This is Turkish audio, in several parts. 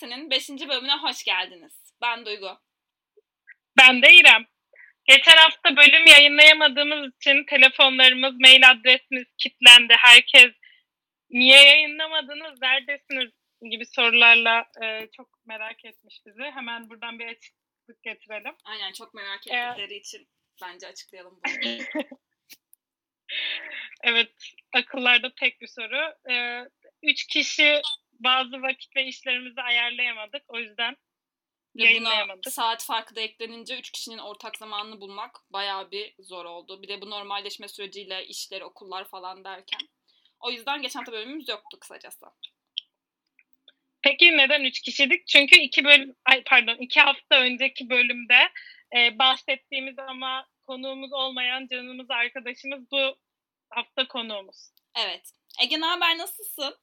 Dinlersen'in 5. bölümüne hoş geldiniz. Ben Duygu. Ben de İrem. Geçen hafta bölüm yayınlayamadığımız için telefonlarımız, mail adresimiz kilitlendi. Herkes niye yayınlamadınız, neredesiniz gibi sorularla e, çok merak etmiş bizi. Hemen buradan bir açıklık getirelim. Aynen çok merak ettikleri ee, için bence açıklayalım bunu. evet, akıllarda tek bir soru. Ee, üç kişi bazı vakit ve işlerimizi ayarlayamadık. O yüzden yayınlayamadık. saat farkı da eklenince üç kişinin ortak zamanını bulmak bayağı bir zor oldu. Bir de bu normalleşme süreciyle işler, okullar falan derken. O yüzden geçen hafta bölümümüz yoktu kısacası. Peki neden üç kişiydik? Çünkü iki bölüm, ay pardon iki hafta önceki bölümde e, bahsettiğimiz ama konuğumuz olmayan canımız arkadaşımız bu hafta konuğumuz. Evet. Ege haber nasılsın?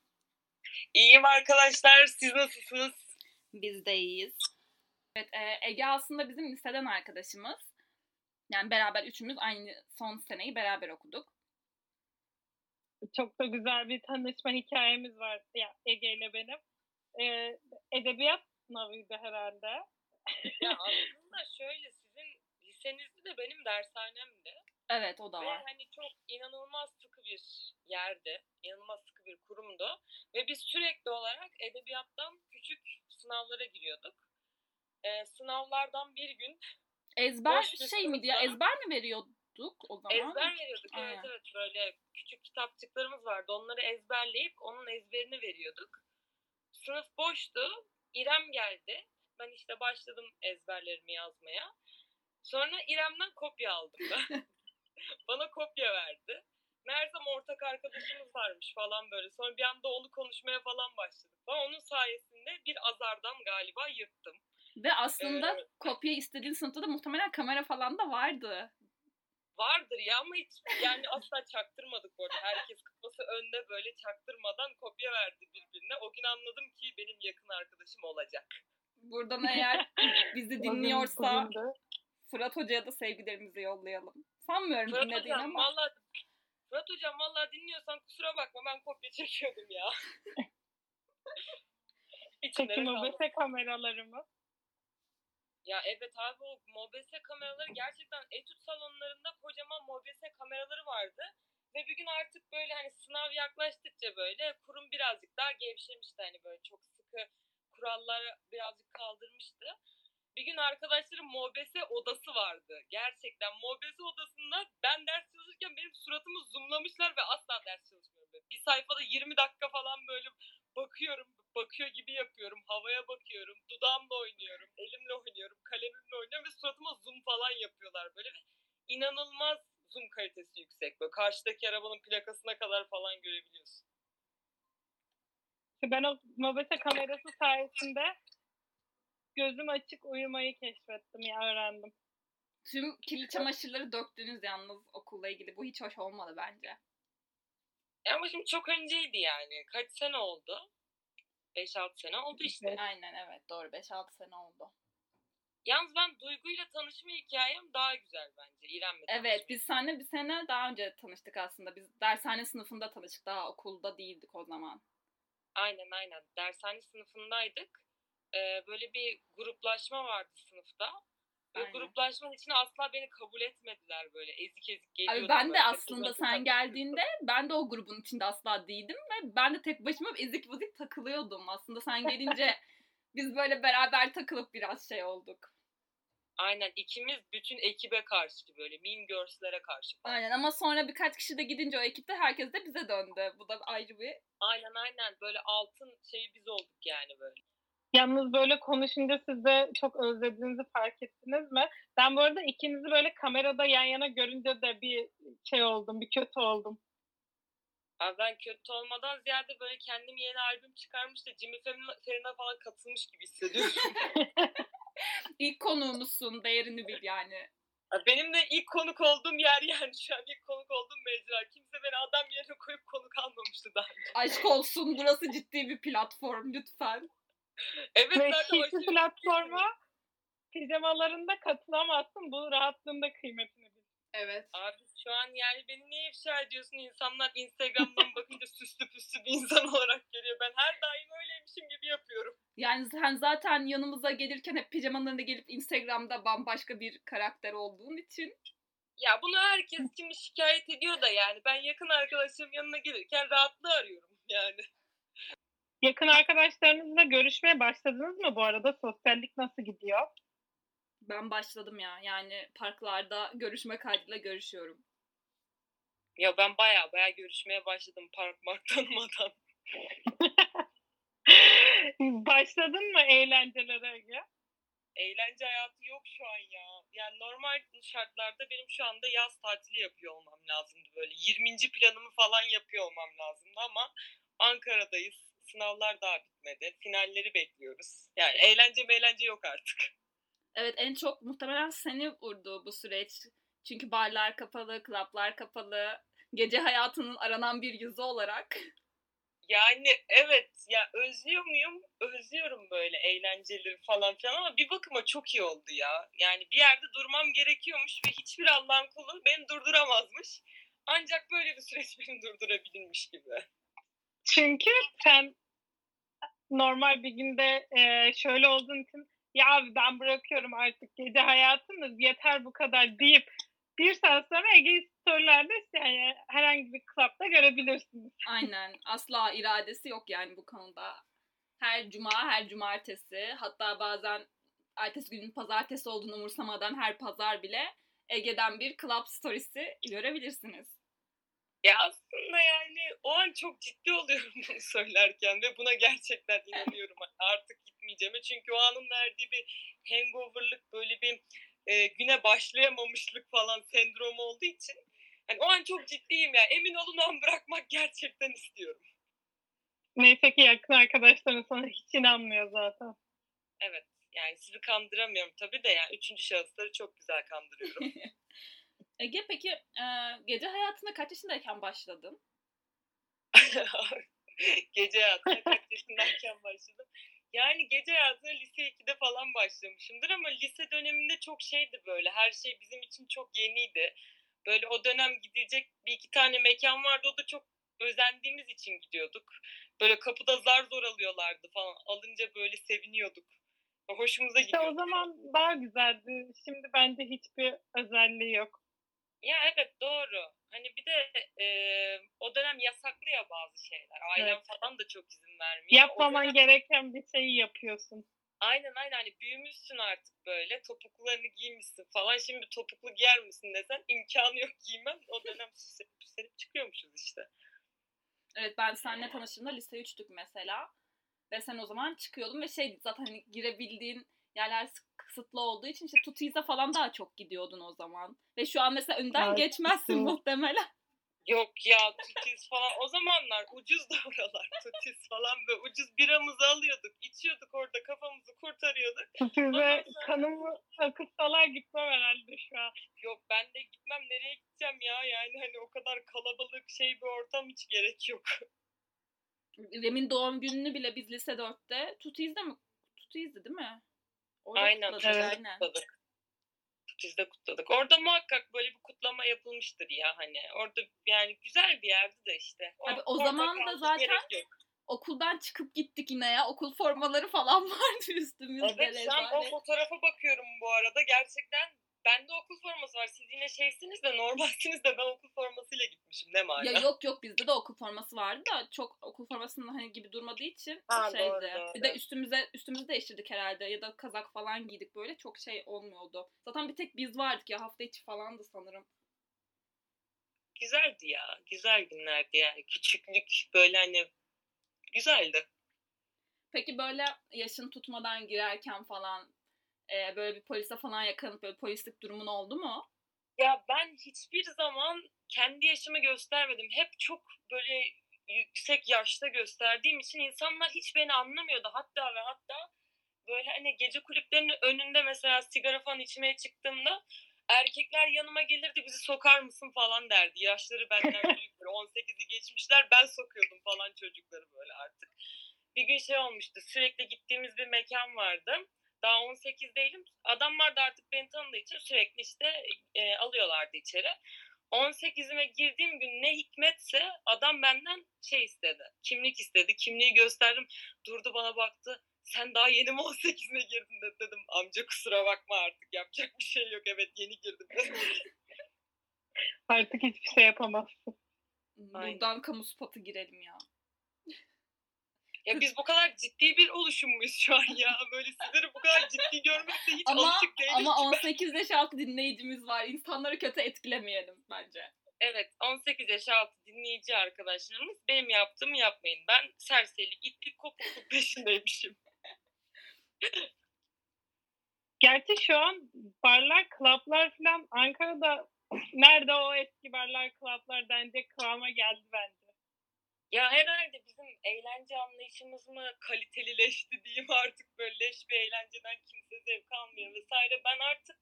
İyiyim arkadaşlar. Siz nasılsınız? Biz de iyiyiz. Evet, e, Ege aslında bizim liseden arkadaşımız. Yani beraber üçümüz aynı son seneyi beraber okuduk. Çok da güzel bir tanışma hikayemiz var ya Ege ile benim. E, edebiyat sınavıydı herhalde. ya aslında şöyle sizin lisenizde de benim dershanemdi. Evet o da var. Ve hani çok inanılmaz sıkı bir yerde, inanılmaz sıkı bir kurumdu. Ve biz sürekli olarak edebiyattan küçük sınavlara giriyorduk. Ee, sınavlardan bir gün Ezber şey miydi ya ezber mi veriyorduk o zaman? Ezber veriyorduk evet Aynen. evet böyle küçük kitapçıklarımız vardı onları ezberleyip onun ezberini veriyorduk. Sınıf boştu İrem geldi ben işte başladım ezberlerimi yazmaya. Sonra İrem'den kopya aldım ben. Bana kopya verdi. Meğersem ortak arkadaşımız varmış falan böyle. Sonra bir anda onu konuşmaya falan başladık. Ama onun sayesinde bir azardan galiba yırttım. Ve aslında ee, kopya istediğin sınıfta da muhtemelen kamera falan da vardı. Vardır ya ama hiç yani asla çaktırmadık orada. Herkes kafası önde böyle çaktırmadan kopya verdi birbirine. O gün anladım ki benim yakın arkadaşım olacak. Buradan eğer bizi dinliyorsa Fırat Hoca'ya da sevgilerimizi yollayalım. Sanmıyorum Fırat dinlediğini hocam, ama. Vallahi, Fırat Hocam valla dinliyorsan kusura bakma ben kopya çekiyordum ya. Peki MOBESE kameraları mı? Ya evet abi o MOBESE kameraları gerçekten etüt salonlarında kocaman MOBESE kameraları vardı. Ve bir gün artık böyle hani sınav yaklaştıkça böyle kurum birazcık daha gevşemişti hani böyle çok sıkı kuralları birazcık kaldırmıştı. Bir gün arkadaşlarım MOBESE odası vardı. Gerçekten MOBESE odasında ben ders çalışırken benim suratımı zoomlamışlar ve asla ders çalışmıyorum. Bir sayfada 20 dakika falan böyle bakıyorum, bakıyor gibi yapıyorum, havaya bakıyorum, dudağımla oynuyorum, elimle oynuyorum, kalemimle oynuyorum ve suratıma zoom falan yapıyorlar böyle ve inanılmaz zoom kalitesi yüksek. Böyle karşıdaki arabanın plakasına kadar falan görebiliyorsun. Ben o MOBESE kamerası sayesinde gözüm açık uyumayı keşfettim ya öğrendim. Tüm kirli çamaşırları döktünüz yalnız okulla ilgili. Bu hiç hoş olmadı bence. Ya ama şimdi çok önceydi yani. Kaç sene oldu? 5-6 sene oldu işte. Evet. Aynen evet doğru 5-6 sene oldu. Yalnız ben Duygu'yla tanışma hikayem daha güzel bence. İrem'le Evet biz seninle bir sene daha önce tanıştık aslında. Biz dershane sınıfında tanıştık. Daha okulda değildik o zaman. Aynen aynen. Dershane sınıfındaydık e, böyle bir gruplaşma vardı sınıfta. Ve gruplaşmanın içine asla beni kabul etmediler böyle ezik ezik geliyordum. Abi ben de aslında sen geldiğinde ben de o grubun içinde asla değildim ve ben de tek başıma ezik vızik takılıyordum. Aslında sen gelince biz böyle beraber takılıp biraz şey olduk. Aynen ikimiz bütün ekibe karşı böyle Mean Girls'lere karşı. Aynen ama sonra birkaç kişi de gidince o ekipte herkes de bize döndü. Bu da ayrı bir... Aynen aynen böyle altın şeyi biz olduk yani böyle. Yalnız böyle konuşunca siz de çok özlediğinizi fark ettiniz mi? Ben bu arada ikinizi böyle kamerada yan yana görünce de bir şey oldum, bir kötü oldum. Abi ben kötü olmadan ziyade böyle kendim yeni albüm çıkarmış da Jimmy Fallon'a falan katılmış gibi hissediyorum. İlk konuğumuzsun, değerini bil yani. Benim de ilk konuk olduğum yer yani şu an ilk konuk olduğum mecra. Kimse beni adam yerine koyup konuk almamıştı daha önce. Aşk olsun burası ciddi bir platform lütfen. Evet Ve hiçbir platforma pijamalarında katılamazsın. Bu rahatlığında kıymetini bil. Evet. Abi şu an yani beni niye ifşa ediyorsun? İnsanlar Instagram'dan bakınca süslü püslü bir insan olarak görüyor. Ben her daim öyleymişim gibi yapıyorum. Yani sen zaten yanımıza gelirken hep pijamalarında gelip Instagram'da bambaşka bir karakter olduğun için. Ya bunu herkes şimdi şikayet ediyor da yani. Ben yakın arkadaşım yanına gelirken rahatlığı arıyorum yani. Yakın arkadaşlarınızla görüşmeye başladınız mı bu arada? Sosyallik nasıl gidiyor? Ben başladım ya. Yani parklarda görüşme kaydıyla görüşüyorum. Ya ben baya baya görüşmeye başladım park mark tanımadan. Başladın mı eğlencelere Ege? Eğlence hayatı yok şu an ya. Yani normal şartlarda benim şu anda yaz tatili yapıyor olmam lazımdı böyle. 20. planımı falan yapıyor olmam lazımdı ama Ankara'dayız. Sınavlar daha bitmedi. Finalleri bekliyoruz. Yani eğlence eğlence yok artık. Evet en çok muhtemelen seni vurdu bu süreç. Çünkü barlar kapalı, klaplar kapalı. Gece hayatının aranan bir yüzü olarak. Yani evet ya özlüyor muyum? Özlüyorum böyle eğlenceleri falan filan ama bir bakıma çok iyi oldu ya. Yani bir yerde durmam gerekiyormuş ve hiçbir Allah'ın kulu beni durduramazmış. Ancak böyle bir süreç beni durdurabilirmiş gibi. Çünkü sen normal bir günde e, şöyle olduğun için ya abi ben bırakıyorum artık gece hayatını yeter bu kadar deyip bir saat sonra Ege storylerde yani herhangi bir klapta görebilirsiniz. Aynen. Asla iradesi yok yani bu konuda. Her cuma, her cumartesi hatta bazen ertesi günün pazartesi olduğunu umursamadan her pazar bile Ege'den bir club storiesi görebilirsiniz. Ya aslında yani o an çok ciddi oluyorum bunu söylerken ve buna gerçekten inanıyorum artık gitmeyeceğime. Çünkü o anın verdiği bir hangoverlık böyle bir e, güne başlayamamışlık falan sendromu olduğu için hani o an çok ciddiyim ya. Emin olun o an bırakmak gerçekten istiyorum. Neyse ki yakın arkadaşların sana hiç inanmıyor zaten. Evet. Yani sizi kandıramıyorum tabii de yani üçüncü şahısları çok güzel kandırıyorum. Ege peki e, gece hayatına kaç yaşındayken başladın? gece hayatına kaç yaşındayken başladım. Yani gece hayatına lise 2'de falan başlamışımdır ama lise döneminde çok şeydi böyle. Her şey bizim için çok yeniydi. Böyle o dönem gidecek bir iki tane mekan vardı. O da çok özendiğimiz için gidiyorduk. Böyle kapıda zar zor alıyorlardı falan. Alınca böyle seviniyorduk. Hoşumuza İşte gidiyordu. o zaman daha güzeldi. Şimdi bence hiçbir özelliği yok. Ya evet doğru. Hani bir de e, o dönem yasaklı ya bazı şeyler. Ailem Evet. falan da çok izin vermiyor. O Yapmaman dönem- gereken bir şeyi yapıyorsun. Aynen aynen hani büyümüşsün artık böyle topuklularını giymişsin falan şimdi topuklu giyer misin desen imkanı yok giymem o dönem süslenip süslenip çıkıyormuşuz işte. Evet ben seninle tanıştığımda lise 3'tük mesela. Ve sen o zaman çıkıyordun ve şey zaten hani girebildiğin yerler sık- kısıtlı olduğu için işte Tuti'ye falan daha çok gidiyordun o zaman. Ve şu an mesela önden Evet, geçmezsin muhtemelen. Yok ya tutis falan o zamanlar ucuz da oralar tutis falan böyle ucuz biramızı alıyorduk içiyorduk orada kafamızı kurtarıyorduk. Ondan sonra- kanımı akıtsalar gitmem herhalde şu an. Yok ben de gitmem nereye gideceğim ya yani hani o kadar kalabalık şey bir ortam hiç gerek yok. Rem'in doğum gününü bile biz lise 4'te Tuti'de mi? Tuti'ydi değil mi? Orada Aynen kutladık, evet. aynen. kutladık. Biz de kutladık. Orada muhakkak böyle bir kutlama yapılmıştır ya hani. Orada yani güzel bir yerdi de işte. Abi o zaman da zaten. Okuldan çıkıp gittik yine ya. Okul formaları falan vardı üstümüzde. Evet şu an o fotoğrafa bakıyorum bu arada. Gerçekten bende okul forması var. Siz yine şeysiniz de normalsiniz de ben okul formasıyla gitmişim. Ne mana? Ya yok yok bizde de okul forması vardı da çok okul formasının hani gibi durmadığı için Ha, şeydi. doğru, doğru. Bir de üstümüze üstümüzü değiştirdik herhalde ya da kazak falan giydik böyle çok şey olmuyordu. Zaten bir tek biz vardık ya hafta içi falandı sanırım. Güzeldi ya. Güzel günlerdi yani. Küçüklük böyle hani güzeldi. Peki böyle yaşın tutmadan girerken falan e, böyle bir polise falan yakalanıp böyle polislik durumun oldu mu? Ya ben hiçbir zaman kendi yaşımı göstermedim. Hep çok böyle yüksek yaşta gösterdiğim için insanlar hiç beni anlamıyordu. Hatta ve hatta böyle hani gece kulüplerinin önünde mesela sigara falan içmeye çıktığımda erkekler yanıma gelirdi bizi sokar mısın falan derdi. Yaşları benden büyük böyle 18'i geçmişler ben sokuyordum falan çocukları böyle artık. Bir gün şey olmuştu sürekli gittiğimiz bir mekan vardı. Daha 18 değilim. Adamlar da artık beni tanıdığı için sürekli işte e, alıyorlardı içeri. 18'ime girdiğim gün ne hikmetse adam benden şey istedi. Kimlik istedi. Kimliği gösterdim. Durdu bana baktı. Sen daha yeni mi 18'ine girdin dedi. dedim. Amca kusura bakma artık yapacak bir şey yok. Evet yeni girdim. Artık hiçbir şey yapamazsın. Aynen. Buradan kamu spotu girelim ya. Ya biz bu kadar ciddi bir oluşum muyuz şu an ya? Böyle sizleri bu kadar ciddi görmekte hiç Ama alışık değiliz. ama ki. 18 yaş altı dinleyicimiz var. İnsanları kötü etkilemeyelim bence. Evet 18 yaş altı dinleyici arkadaşlarımız benim yaptığımı yapmayın. Ben serserilik, itlik, kopukluk peşindeymişim. Gerçi şu an barlar, klaplar falan Ankara'da nerede o eski barlar, klaplar denecek kıvama geldi bence. Ya herhalde bizim eğlence anlayışımız mı kalitelileşti diyeyim artık böyle leş bir eğlenceden kimse zevk almıyor vesaire. Ben artık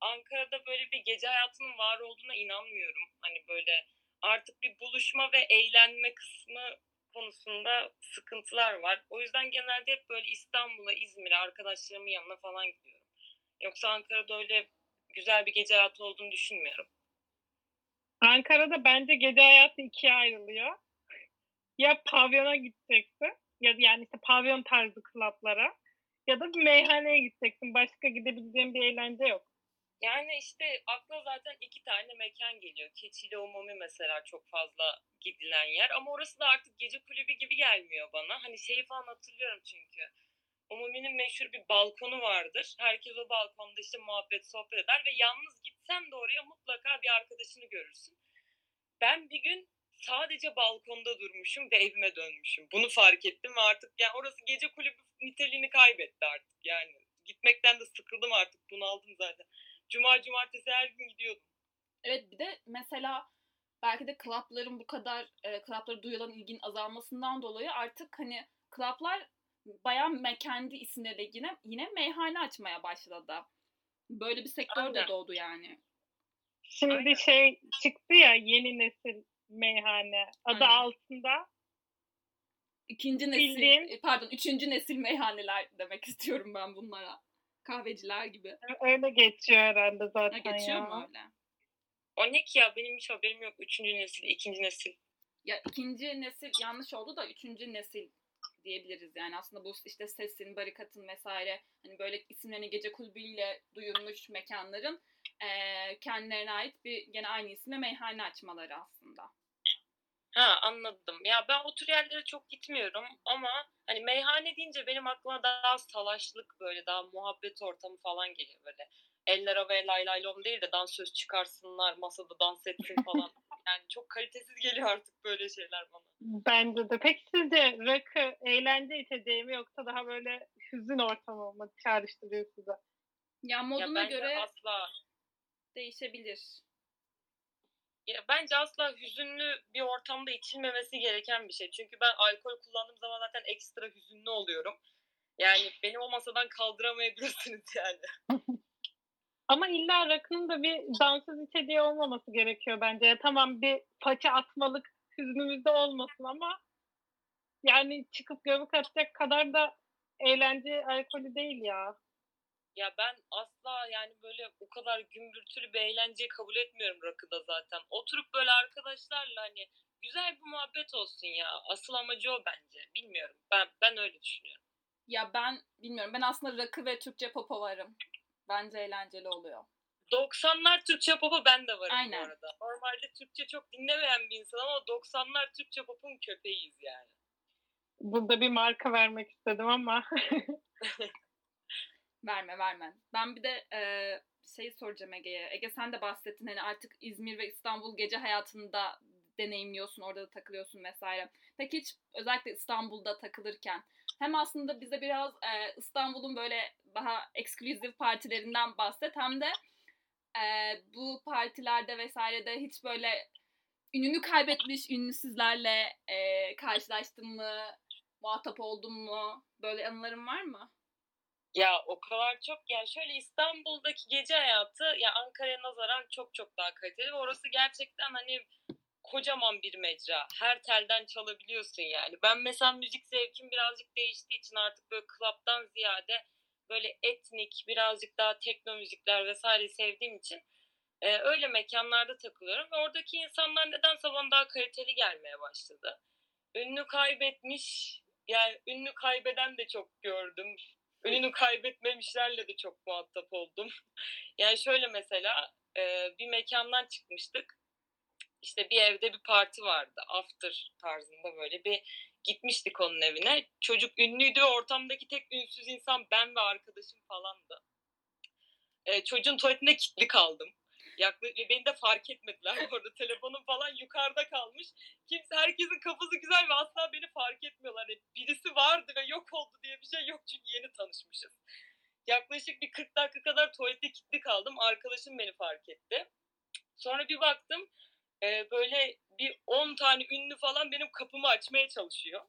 Ankara'da böyle bir gece hayatının var olduğuna inanmıyorum. Hani böyle artık bir buluşma ve eğlenme kısmı konusunda sıkıntılar var. O yüzden genelde hep böyle İstanbul'a, İzmir'e, arkadaşlarımın yanına falan gidiyorum. Yoksa Ankara'da öyle güzel bir gece hayatı olduğunu düşünmüyorum. Ankara'da bence gece hayatı ikiye ayrılıyor. Ya pavyona gideceksin ya yani işte pavyon tarzı klaplara ya da bir meyhaneye gideceksin. Başka gidebileceğin bir eğlence yok. Yani işte akla zaten iki tane mekan geliyor. Keçi ile Umumi mesela çok fazla gidilen yer. Ama orası da artık gece kulübü gibi gelmiyor bana. Hani şeyi falan hatırlıyorum çünkü. Umumi'nin meşhur bir balkonu vardır. Herkes o balkonda işte muhabbet, sohbet eder ve yalnız gitsen de oraya mutlaka bir arkadaşını görürsün. Ben bir gün sadece balkonda durmuşum ve evime dönmüşüm. Bunu fark ettim ve artık yani orası gece kulübü niteliğini kaybetti artık. Yani gitmekten de sıkıldım artık. Bunaldım zaten. Cuma cumartesi her gün gidiyordum. Evet bir de mesela belki de klapların bu kadar e, klaplara duyulan ilginin azalmasından dolayı artık hani klaplar bayağı me- kendi isimleriyle yine yine meyhane açmaya başladı. Böyle bir sektör de Aynen. doğdu yani. Şimdi Aynen. şey çıktı ya yeni nesil meyhane. Adı Aynen. altında İkinci nesil, Bildiğin- e, pardon üçüncü nesil meyhaneler demek istiyorum ben bunlara. Kahveciler gibi. öyle geçiyor herhalde Ha, zaten geçiyor ya. mu öyle? O ne ki ya benim hiç haberim yok. Üçüncü nesil, ikinci nesil. Ya ikinci nesil yanlış oldu da üçüncü nesil diyebiliriz yani aslında bu işte sesin, barikatın vesaire hani böyle isimlerini gece kulübüyle duyulmuş mekanların eee, kendilerine ait bir gene aynı isimle meyhane açmaları aslında. Ha anladım. Ya ben o tür yerlere çok gitmiyorum ama hani meyhane deyince benim aklıma daha salaşlık böyle daha muhabbet ortamı falan geliyor böyle. Eller havaya lay lay lom değil de dansöz çıkarsınlar masada dans etsin falan. yani çok kalitesiz geliyor artık böyle şeyler bana. Bence de. Peki sizce rakı eğlence içeceği mi yoksa daha böyle hüzün ortamı mı çağrıştırıyor size? Ya Ya moduna bence göre asla değişebilir. ya bence asla hüzünlü bir ortamda içilmemesi gereken bir şey. Çünkü ben alkol kullandığım zaman zaten ekstra hüzünlü oluyorum. Yani beni o masadan kaldıramayabilirsiniz yani. Ama illa rakının da bir dansöz içeceği olmaması gerekiyor bence. Ya tamam bir paça atmalık hüznümüzde olmasın ama yani çıkıp göbek atacak kadar da eğlence alkolü değil ya. Ya ben asla yani böyle o kadar gümbürtülü bir eğlenceyi kabul etmiyorum rakıda zaten. Oturup böyle arkadaşlarla hani güzel bir muhabbet olsun ya. Asıl amacı o bence. Bilmiyorum. Ben ben öyle düşünüyorum. Ya ben bilmiyorum ben aslında rakı ve Türkçe popa varım. Bence eğlenceli oluyor. 90'lar Türkçe pop'a ben de varım Aynen. bu arada. Normalde Türkçe çok dinlemeyen bir insan ama 90'lar Türkçe pop'un köpeğiyiz yani. Burada bir marka vermek istedim ama Verme verme. Ben bir de e, şeyi soracağım Ege'ye. Ege sen de bahsettin hani artık İzmir ve İstanbul gece hayatında deneyimliyorsun, orada da takılıyorsun vesaire. Peki hiç özellikle İstanbul'da takılırken hem aslında bize biraz e, İstanbul'un böyle daha ekskluzif partilerinden bahset hem de e, bu partilerde vesairede hiç böyle ününü kaybetmiş ünlüsüzlerle e, karşılaştın mı? Muhatap oldun mu? Böyle anıların var mı? Ya o kadar çok yani şöyle İstanbul'daki gece hayatı ya Ankara'ya nazaran çok çok daha kaliteli orası gerçekten hani kocaman bir mecra. Her telden çalabiliyorsun yani. Ben mesela müzik zevkim birazcık değiştiği için artık böyle club'dan ziyade böyle etnik, birazcık daha tekno müzikler vesaire sevdiğim için e, öyle mekanlarda takılıyorum. Ve oradaki insanlar nedense bana daha kaliteli gelmeye başladı. Ünlü kaybetmiş, yani ünlü kaybeden de çok gördüm. Ününü kaybetmemişlerle de çok muhatap oldum. yani şöyle mesela e, bir mekandan çıkmıştık. İşte bir evde bir parti vardı. After tarzında böyle bir gitmiştik onun evine. Çocuk ünlüydü ve ortamdaki tek ünsüz insan ben ve arkadaşım falandı. E, çocuğun tuvaletinde kilitli kaldım. Yaklaşık, beni de fark etmediler bu arada. Telefonum falan yukarıda kalmış. Kimse, herkesin kafası güzel ve asla beni fark etmiyorlar. Yani birisi vardı ve yok oldu diye bir şey yok çünkü yeni tanışmışız. Yaklaşık bir 40 dakika kadar tuvalette kilitli kaldım. Arkadaşım beni fark etti. Sonra bir baktım e, böyle bir 10 tane ünlü falan benim kapımı açmaya çalışıyor.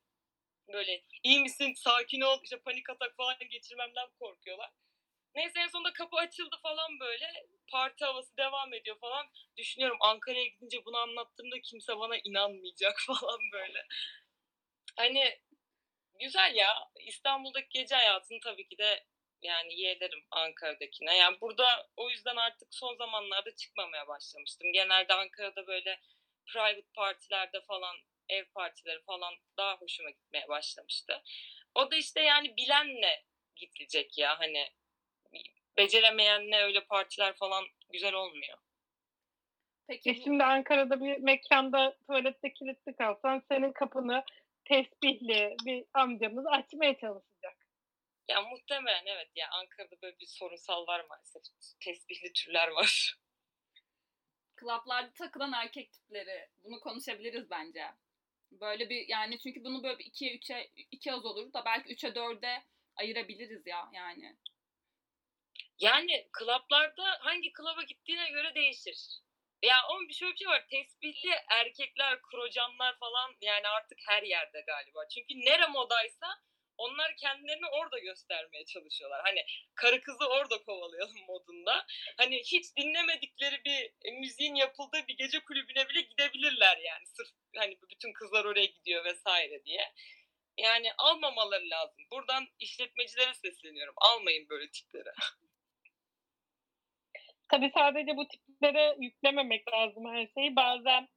Böyle iyi misin, sakin ol, işte panik atak falan geçirmemden korkuyorlar. Neyse en sonunda kapı açıldı falan böyle. Parti havası devam ediyor falan. Düşünüyorum Ankara'ya gidince bunu anlattığımda kimse bana inanmayacak falan böyle. Hani güzel ya. İstanbul'daki gece hayatını tabii ki de yani yeğlerim Ankara'dakine. Yani burada o yüzden artık son zamanlarda çıkmamaya başlamıştım. Genelde Ankara'da böyle private partilerde falan ev partileri falan daha hoşuma gitmeye başlamıştı. O da işte yani bilenle gidilecek ya hani beceremeyenle öyle partiler falan güzel olmuyor. Peki e şimdi Ankara'da bir mekanda tuvalette kilitli kalsan senin kapını tesbihli bir amcamız açmaya çalışacak. Ya muhtemelen evet ya Ankara'da böyle bir sorunsal var maalesef. Tesbihli türler var. Klaplarda takılan erkek tipleri. Bunu konuşabiliriz bence. Böyle bir yani çünkü bunu böyle 2'ye 3'e 2 az olur da belki 3'e 4'e ayırabiliriz ya yani. Yani klaplarda hangi klaba gittiğine göre değişir. Ya onun bir şöyle bir şey var. Tesbihli erkekler, krocanlar falan yani artık her yerde galiba. Çünkü nere modaysa onlar kendilerini orada göstermeye çalışıyorlar. Hani karı kızı orada kovalayalım modunda. Hani hiç dinlemedikleri bir e, müziğin yapıldığı bir gece kulübüne bile gidebilirler yani. Sırf hani bütün kızlar oraya gidiyor vesaire diye. Yani almamaları lazım. Buradan işletmecilere sesleniyorum. Almayın böyle tipleri. Tabii sadece bu tiplere yüklememek lazım her şeyi. Bazen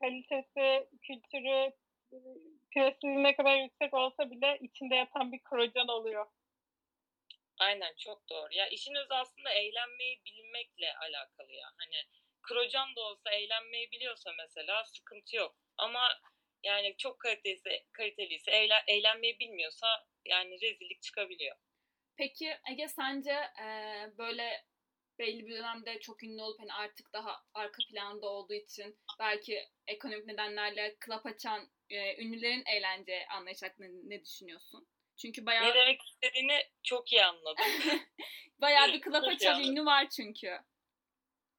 kalitesi, kültürü, prestiji ne kadar yüksek olsa bile içinde yatan bir krocan oluyor. Aynen çok doğru. Ya işin özü aslında eğlenmeyi bilmekle alakalı ya. Hani krocan da olsa eğlenmeyi biliyorsa mesela sıkıntı yok. Ama yani çok kalitesi, kaliteliyse eğlen, eğlenmeyi bilmiyorsa yani rezillik çıkabiliyor. Peki Ege sence e, böyle belli bir dönemde çok ünlü olup hani artık daha arka planda olduğu için belki ekonomik nedenlerle klap açan e, ünlülerin eğlence anlayış hakkında ne düşünüyorsun? Çünkü bayağı... Ne demek istediğini çok iyi anladım. bayağı bir klap açan ünlü var çünkü.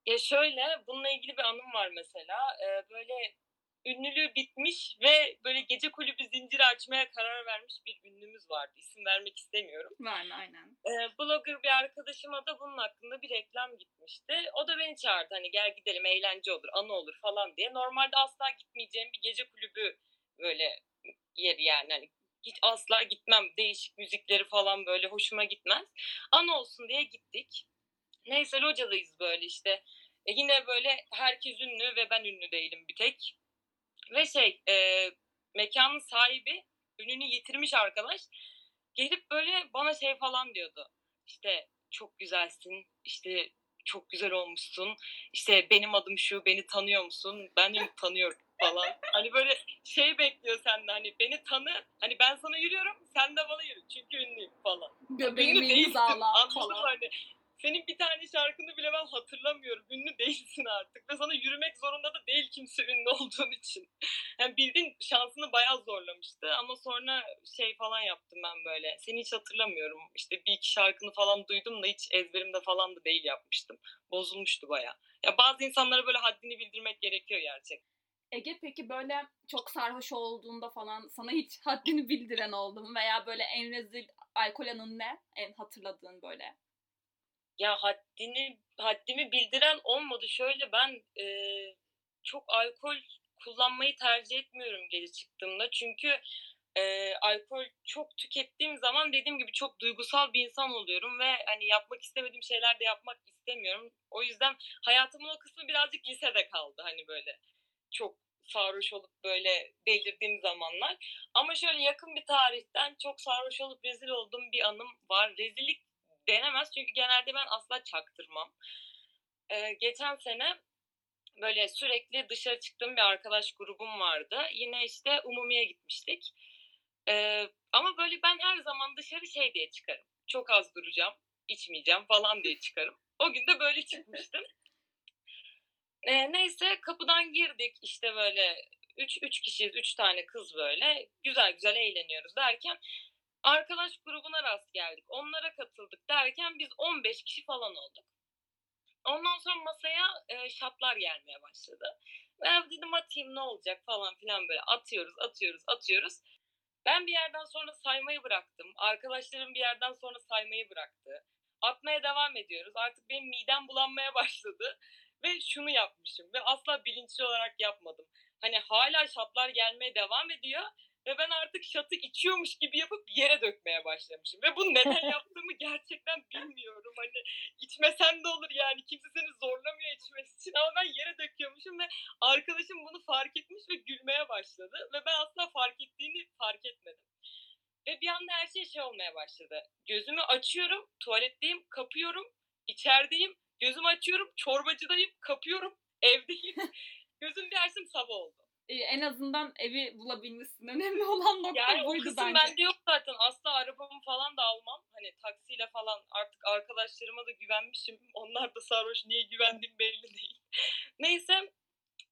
Ya şöyle, bununla ilgili bir anım var mesela. Ee, böyle ünlülüğü bitmiş ve böyle gece kulübü zinciri açmaya karar vermiş bir ünlümüz vardı. İsim vermek istemiyorum. Var mı? Aynen. Ee, blogger bir arkadaşıma da bunun hakkında bir reklam gitmişti. O da beni çağırdı hani gel gidelim eğlence olur, anı olur falan diye. Normalde asla gitmeyeceğim bir gece kulübü böyle yeri yani hani hiç asla gitmem. Değişik müzikleri falan böyle hoşuma gitmez. Anı olsun diye gittik. Neyse locadayız böyle işte. E yine böyle herkes ünlü ve ben ünlü değilim bir tek. Ve şey e, mekanın sahibi ününü yitirmiş arkadaş gelip böyle bana şey falan diyordu. İşte çok güzelsin, işte çok güzel olmuşsun, işte benim adım şu, beni tanıyor musun? Ben de tanıyorum falan. Hani böyle şey bekliyor senden hani beni tanı, hani ben sana yürüyorum, sen de bana yürü çünkü ünlüyüm falan. Göbeğimi imzala falan. Hani senin bir tane şarkını bile ben hatırlamıyorum. Ünlü değilsin artık. Ve sana yürümek zorunda da değil kimse ünlü olduğun için. Yani bildiğin şansını bayağı zorlamıştı. Ama sonra şey falan yaptım ben böyle. Seni hiç hatırlamıyorum. İşte bir iki şarkını falan duydum da hiç ezberimde falan da değil yapmıştım. Bozulmuştu bayağı. Ya bazı insanlara böyle haddini bildirmek gerekiyor gerçekten. Ege peki böyle çok sarhoş olduğunda falan sana hiç haddini bildiren oldu mu? Veya böyle en rezil alkol anın ne? En hatırladığın böyle ya haddini haddimi bildiren olmadı. Şöyle ben e, çok alkol kullanmayı tercih etmiyorum gece çıktığımda. Çünkü e, alkol çok tükettiğim zaman dediğim gibi çok duygusal bir insan oluyorum ve hani yapmak istemediğim şeyler de yapmak istemiyorum. O yüzden hayatımın o kısmı birazcık lisede kaldı hani böyle çok sarhoş olup böyle delirdiğim zamanlar. Ama şöyle yakın bir tarihten çok sarhoş olup rezil olduğum bir anım var. Rezillik denemez çünkü genelde ben asla çaktırmam. Ee, geçen sene böyle sürekli dışarı çıktığım bir arkadaş grubum vardı. Yine işte Umumi'ye gitmiştik. Ee, ama böyle ben her zaman dışarı şey diye çıkarım. Çok az duracağım, içmeyeceğim falan diye çıkarım. O gün de böyle çıkmıştım. Ee, neyse kapıdan girdik işte böyle üç, üç kişiyiz, üç tane kız böyle. Güzel güzel eğleniyoruz derken arkadaş grubuna rast geldik. Onlara katıldık derken biz 15 kişi falan olduk. Ondan sonra masaya e, şatlar gelmeye başladı. Ben dedim atayım ne olacak falan filan böyle atıyoruz, atıyoruz, atıyoruz. Ben bir yerden sonra saymayı bıraktım. Arkadaşlarım bir yerden sonra saymayı bıraktı. Atmaya devam ediyoruz. Artık benim midem bulanmaya başladı. Ve şunu yapmışım ve asla bilinçli olarak yapmadım. Hani hala şatlar gelmeye devam ediyor ve ben artık şatı içiyormuş gibi yapıp yere dökmeye başlamışım. Ve bunu neden yaptığımı gerçekten bilmiyorum. Hani içmesen de olur yani. Kimse seni zorlamıyor içmesi için. Ama ben yere döküyormuşum ve arkadaşım bunu fark etmiş ve gülmeye başladı. Ve ben asla fark ettiğini fark etmedim. Ve bir anda her şey şey olmaya başladı. Gözümü açıyorum, tuvaletteyim, kapıyorum, içerideyim, gözümü açıyorum, çorbacıdayım, kapıyorum, evdeyim. Gözüm bir sabah oldu e, en azından evi bulabilmişsin. Önemli olan nokta yani buydu o bence. bende yok zaten. Asla arabamı falan da almam. Hani taksiyle falan artık arkadaşlarıma da güvenmişim. Onlar da sarhoş. Niye güvendiğim belli değil. Neyse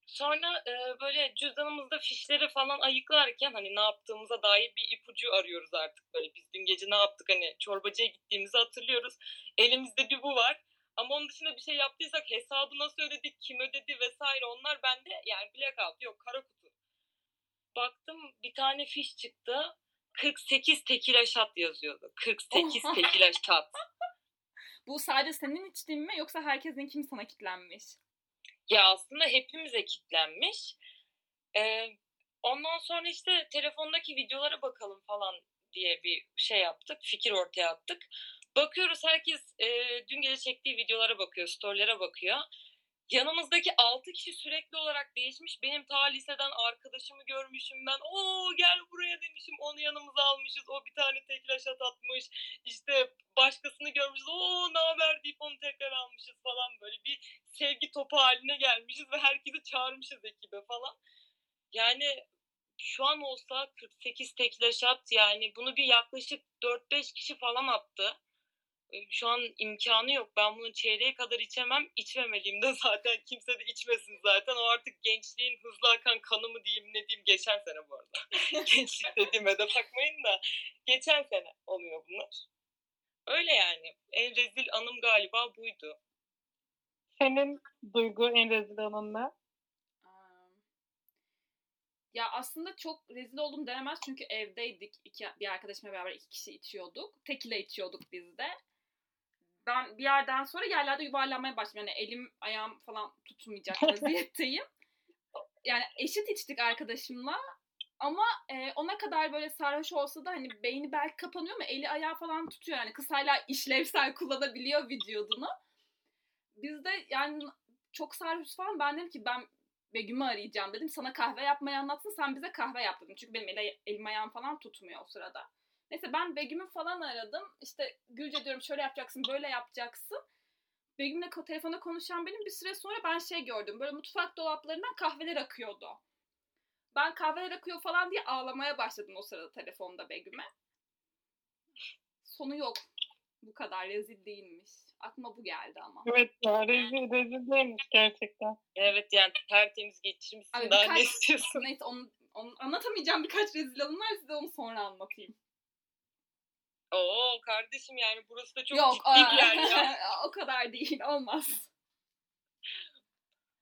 sonra e, böyle cüzdanımızda fişleri falan ayıklarken hani ne yaptığımıza dair bir ipucu arıyoruz artık. Böyle biz dün gece ne yaptık hani çorbacıya gittiğimizi hatırlıyoruz. Elimizde bir bu var. Ama onun dışında bir şey yaptıysak hesabı nasıl ödedik, kim ödedi vesaire onlar bende yani blackout yok kara kutu. Baktım bir tane fiş çıktı. 48 tekila şat yazıyordu. 48 tekila şat. Bu sadece senin içtiğin mi yoksa herkesin kim sana kitlenmiş? Ya aslında hepimize kitlenmiş. Ee, ondan sonra işte telefondaki videolara bakalım falan diye bir şey yaptık. Fikir ortaya attık. Bakıyoruz herkes e, dün gece çektiği videolara bakıyor, storylere bakıyor. Yanımızdaki 6 kişi sürekli olarak değişmiş. Benim ta liseden arkadaşımı görmüşüm ben. O gel buraya demişim. Onu yanımıza almışız. O bir tane tekrar şat atmış. İşte başkasını görmüşüz. O ne haber deyip onu tekrar almışız falan böyle bir sevgi topu haline gelmişiz ve herkesi çağırmışız ekibe falan. Yani şu an olsa 48 tekla şat yani bunu bir yaklaşık 4-5 kişi falan attı şu an imkanı yok. Ben bunu çeyreğe kadar içemem. İçmemeliyim de zaten. Kimse de içmesin zaten. O artık gençliğin hızlı akan kanı mı diyeyim ne diyeyim. Geçen sene bu arada. Gençlik dediğime de bakmayın da. Geçen sene oluyor bunlar. Öyle yani. En rezil anım galiba buydu. Senin duygu en rezil anın ne? Ya aslında çok rezil oldum denemez çünkü evdeydik. İki, bir arkadaşımla beraber iki kişi içiyorduk. Tekile içiyorduk biz de ben bir yerden sonra yerlerde yuvarlanmaya başladım. Yani elim ayağım falan tutmayacak vaziyetteyim. yani eşit içtik arkadaşımla ama e, ona kadar böyle sarhoş olsa da hani beyni belki kapanıyor ama eli ayağı falan tutuyor. Yani kız hala işlevsel kullanabiliyor vücudunu. Biz de yani çok sarhoş falan ben dedim ki ben Begüm'ü arayacağım dedim. Sana kahve yapmayı anlatsın sen bize kahve yap dedim. Çünkü benim el, elim ayağım falan tutmuyor o sırada. Neyse ben Begüm'ü falan aradım. İşte Gülce diyorum şöyle yapacaksın, böyle yapacaksın. Begüm'le telefonda konuşan benim bir süre sonra ben şey gördüm. Böyle mutfak dolaplarından kahveler akıyordu. Ben kahveler akıyor falan diye ağlamaya başladım o sırada telefonda Begüm'e. Sonu yok. Bu kadar rezil değilmiş. Aklıma bu geldi ama. Evet ya rezil, rezil değilmiş gerçekten. Evet yani tertemiz geçirmişsin. Abi, daha birkaç, ne istiyorsun? Neyse onu, onu anlatamayacağım birkaç rezil anım var size onu sonra anlatayım. Oo kardeşim yani burası da çok Yok, ciddi bir yer ya. o kadar değil olmaz.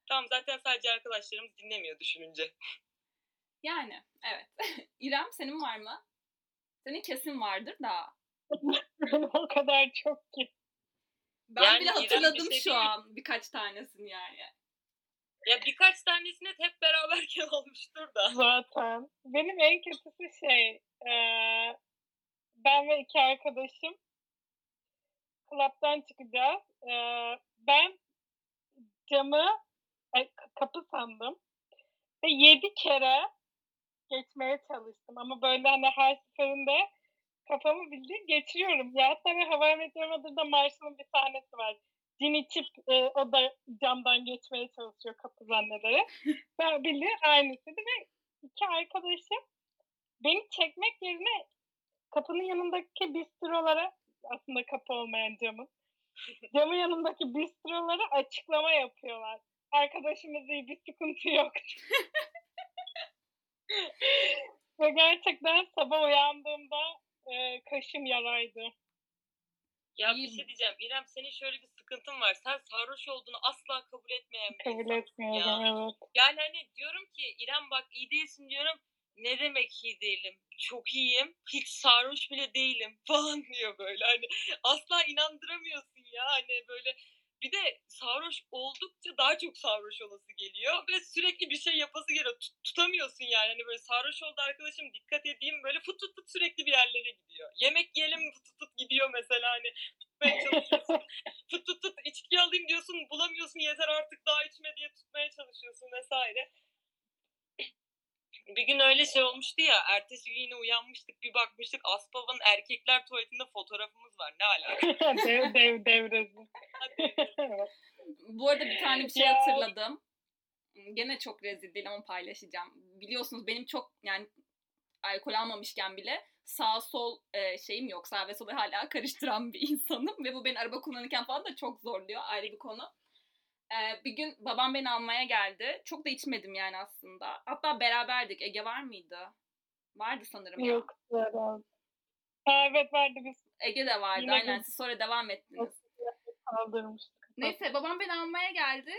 Tamam zaten sadece arkadaşlarımız dinlemiyor düşününce. Yani evet. İrem senin var mı? Senin kesin vardır da. o kadar çok ki. Ben yani bile hatırladım şey şu değil. an birkaç tanesini yani. Ya birkaç tanesine hep beraberken olmuştur da. Zaten. Benim en kötüsü şey, eee, ben ve iki arkadaşım klaptan çıkacağız. Eee, ben camı ay, kapı sandım ve yedi kere geçmeye çalıştım ama böyle hani her seferinde kafamı bildiğin geçiriyorum. Ya hatta ve Hava Meteoroloji'de Marshall'ın bir sahnesi var. Cin içip e, o da camdan geçmeye çalışıyor kapı zannederek. ben bildiğin aynısıydı ve iki arkadaşım beni çekmek yerine kapının yanındaki bistrolara aslında kapı olmayan camın camın yanındaki bistrolara açıklama yapıyorlar. Arkadaşımız iyi bir sıkıntı yok. Ve gerçekten sabah uyandığımda e, kaşım yaraydı. Ya bir şey diyeceğim. İrem senin şöyle bir sıkıntın var. Sen sarhoş olduğunu asla kabul etmeyen bir Kabul etmiyorum ya. evet. Yani hani diyorum ki İrem bak iyi değilsin diyorum. Ne demek iyi değilim? Çok iyiyim. Hiç sarhoş bile değilim falan diyor böyle. Hani asla inandıramıyorsun ya. Hani böyle bir de sarhoş oldukça daha çok sarhoş olası geliyor ve sürekli bir şey yapası geliyor. Tut- tutamıyorsun yani. Hani böyle sarhoş oldu arkadaşım dikkat edeyim böyle fıt fıt fıt sürekli bir yerlere gidiyor. Yemek yiyelim fıt fıt fıt gidiyor mesela hani tutmaya çalışıyorsun. fıt fıt fıt içki alayım diyorsun bulamıyorsun yeter artık daha içme diye tutmaya çalışıyorsun vesaire. Bir gün öyle şey olmuştu ya ertesi gün yine uyanmıştık bir bakmıştık Aspava'nın erkekler tuvaletinde fotoğrafımız var ne alaka? dev dev devresi. Bu arada bir tane bir şey Ya. hatırladım. Gene çok rezil değil ama paylaşacağım. Biliyorsunuz benim çok yani alkol almamışken bile sağ sol e, şeyim yok. Sağ ve solu hala karıştıran bir insanım. Ve bu beni araba kullanırken falan da çok zorluyor. Ayrı bir konu. E, bir gün babam beni almaya geldi. Çok da içmedim yani aslında. Hatta beraberdik. Ege var mıydı? Vardı sanırım. Yok evet vardı biz Ege de vardı. Yine Aynen biz- siz sonra devam ettiniz. kaldırmıştık. Neyse babam beni almaya geldi.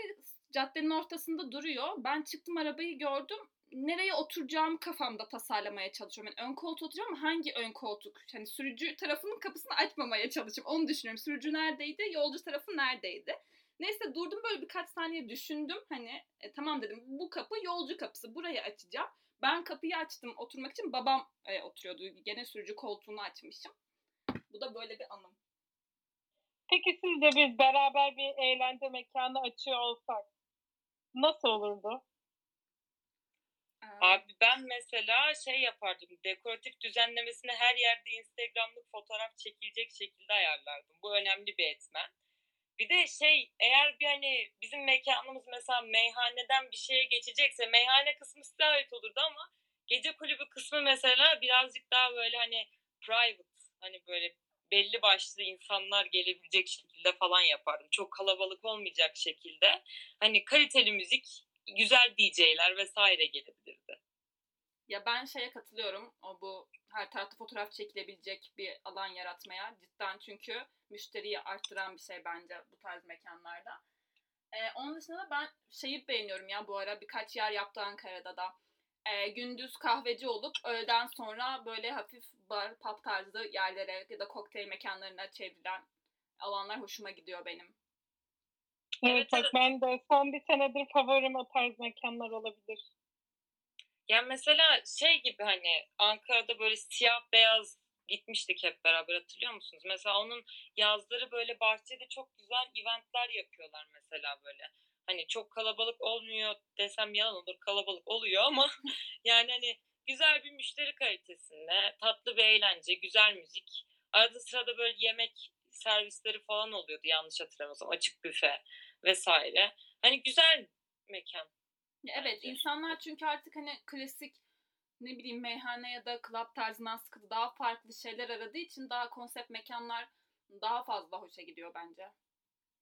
Caddenin ortasında duruyor. Ben çıktım arabayı gördüm. Nereye oturacağımı kafamda tasarlamaya çalışıyorum. Yani ön koltuğa oturacağım ama hangi ön koltuk? Hani sürücü tarafının kapısını açmamaya çalışıyorum. Onu düşünüyorum. Sürücü neredeydi? Yolcu tarafı neredeydi? Neyse durdum böyle birkaç saniye düşündüm. Hani e, tamam dedim bu kapı yolcu kapısı. Burayı açacağım. Ben kapıyı açtım oturmak için. Babam e, oturuyordu. Gene sürücü koltuğunu açmışım. Bu da böyle bir anım. Peki sizce biz beraber bir eğlence mekanı açıyor olsak nasıl olurdu? Ee, Abi ben mesela şey yapardım. Dekoratif düzenlemesini her yerde Instagram'lık fotoğraf çekilecek şekilde ayarlardım. Bu önemli bir etmen. Bir de şey eğer bir hani bizim mekanımız mesela meyhaneden bir şeye geçecekse meyhane kısmı size ait olurdu ama gece kulübü kısmı mesela birazcık daha böyle hani private hani böyle belli başlı insanlar gelebilecek şekilde falan yapardım. Çok kalabalık olmayacak şekilde. Hani kaliteli müzik, güzel DJ'ler vesaire gelebilirdi. Ya ben şeye katılıyorum. O bu her tarafta fotoğraf çekilebilecek bir alan yaratmaya. Cidden çünkü müşteriyi arttıran bir şey bence bu tarz mekanlarda. Ee, onun dışında da ben şeyi beğeniyorum ya bu ara birkaç yer yaptı Ankara'da da. Ee, gündüz kahveci olup öğleden sonra böyle hafif bar, pub tarzı yerlere ya da kokteyl mekanlarına çevrilen alanlar hoşuma gidiyor benim. Evet, Evet, bak evet. ben de son bir senedir favorim o tarz mekanlar olabilir. Yani mesela şey gibi hani Ankara'da böyle siyah beyaz gitmiştik hep beraber hatırlıyor musunuz? Mesela onun yazları böyle bahçede çok güzel eventler yapıyorlar mesela böyle. Hani çok kalabalık olmuyor desem yalan olur kalabalık oluyor ama yani hani güzel bir müşteri kalitesinde tatlı bir eğlence, güzel müzik. Arada sırada böyle yemek servisleri falan oluyordu yanlış hatırlamıyorsam açık büfe vesaire. Hani güzel mekan. Evet Bence. insanlar çünkü artık hani klasik ne bileyim meyhane ya da club tarzından sıkıldı. Daha farklı şeyler aradığı için daha konsept mekanlar daha fazla hoşa gidiyor bence.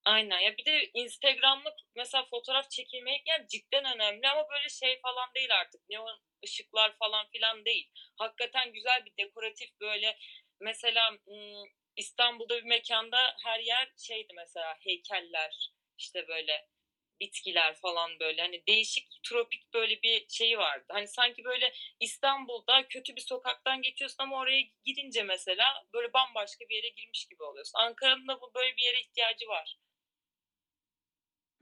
Aynen ya bir de Instagram'lık mesela fotoğraf çekilmek yani cidden önemli ama böyle şey falan değil artık. Neon ışıklar falan filan değil. Hakikaten güzel bir dekoratif böyle mesela İstanbul'da bir mekanda her yer şeydi mesela heykeller işte böyle bitkiler falan böyle hani değişik tropik böyle bir şeyi vardı. Hani sanki böyle İstanbul'da kötü bir sokaktan geçiyorsun ama oraya gidince mesela böyle bambaşka bir yere girmiş gibi oluyorsun. Ankara'nın da bu böyle bir yere ihtiyacı var.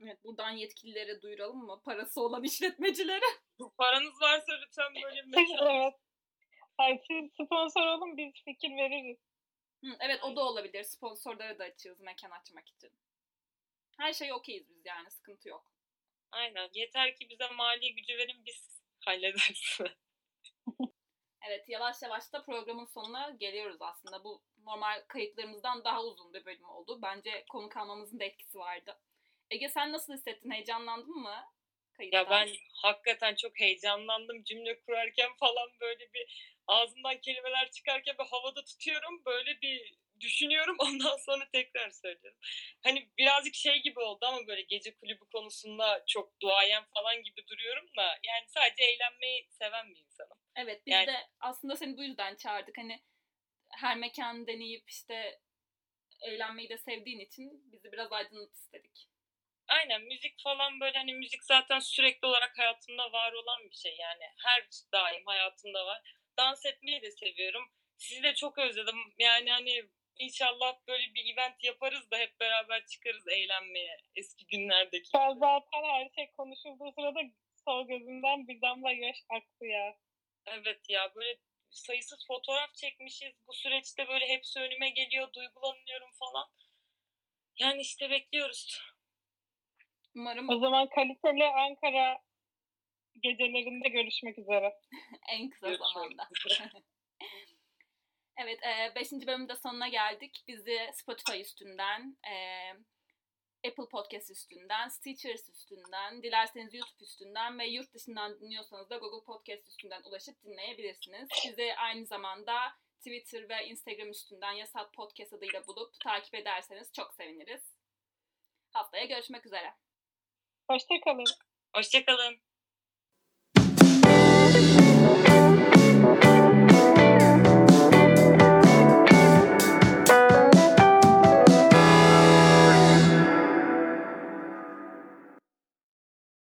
Evet buradan yetkililere duyuralım mı? Parası olan işletmecilere. Paranız varsa lütfen böyle bir mekan. evet. Hayır, siz sponsor olun biz fikir veririz. Hı, evet o da olabilir. Sponsorlara da açığız mekan açmak için. Her şey okeyiz biz yani sıkıntı yok. Aynen. Yeter ki bize mali gücü verin biz hallederiz. Evet yavaş yavaş da programın sonuna geliyoruz aslında. Bu normal kayıtlarımızdan daha uzun bir bölüm oldu. Bence konuk almamızın da etkisi vardı. Ege sen nasıl hissettin? Heyecanlandın mı? Kayıttan? ya ben hakikaten çok heyecanlandım cümle kurarken falan böyle bir ağzımdan kelimeler çıkarken bir havada tutuyorum. Böyle bir düşünüyorum ondan sonra tekrar söylüyorum. Hani birazcık şey gibi oldu ama böyle gece kulübü konusunda çok duayen falan gibi duruyorum da yani sadece eğlenmeyi seven bir insanım. Evet biz Yani- de aslında seni bu yüzden çağırdık. Hani her mekan deneyip işte eğlenmeyi de sevdiğin için bizi biraz aydınlat istedik. Aynen müzik falan böyle hani müzik zaten sürekli olarak hayatımda var olan bir şey yani her daim hayatımda var. Dans etmeyi de seviyorum. Sizi de çok özledim. Yani hani inşallah böyle bir event yaparız da hep beraber çıkarız eğlenmeye eski günlerdeki. Ben zaten her şey konuşulduğu sırada sol gözümden bir damla yaş aktı ya. Evet ya böyle sayısız fotoğraf çekmişiz. Bu süreçte böyle hepsi önüme geliyor, duygulanıyorum falan. Yani işte bekliyoruz. Umarım O zaman kaliteli Ankara gecelerinde görüşmek üzere. en kısa Görüşmek zamanda. evet 5. bölümde sonuna geldik. Bizi Spotify üstünden, e, Apple Podcast üstünden, Stitchers üstünden, dilerseniz YouTube üstünden ve yurt dışından dinliyorsanız da Google Podcast üstünden ulaşıp dinleyebilirsiniz. Bizi aynı zamanda Twitter ve Instagram üstünden Yasat Podcast adıyla bulup takip ederseniz çok seviniriz. Haftaya görüşmek üzere. Hoşçakalın. Hoşçakalın.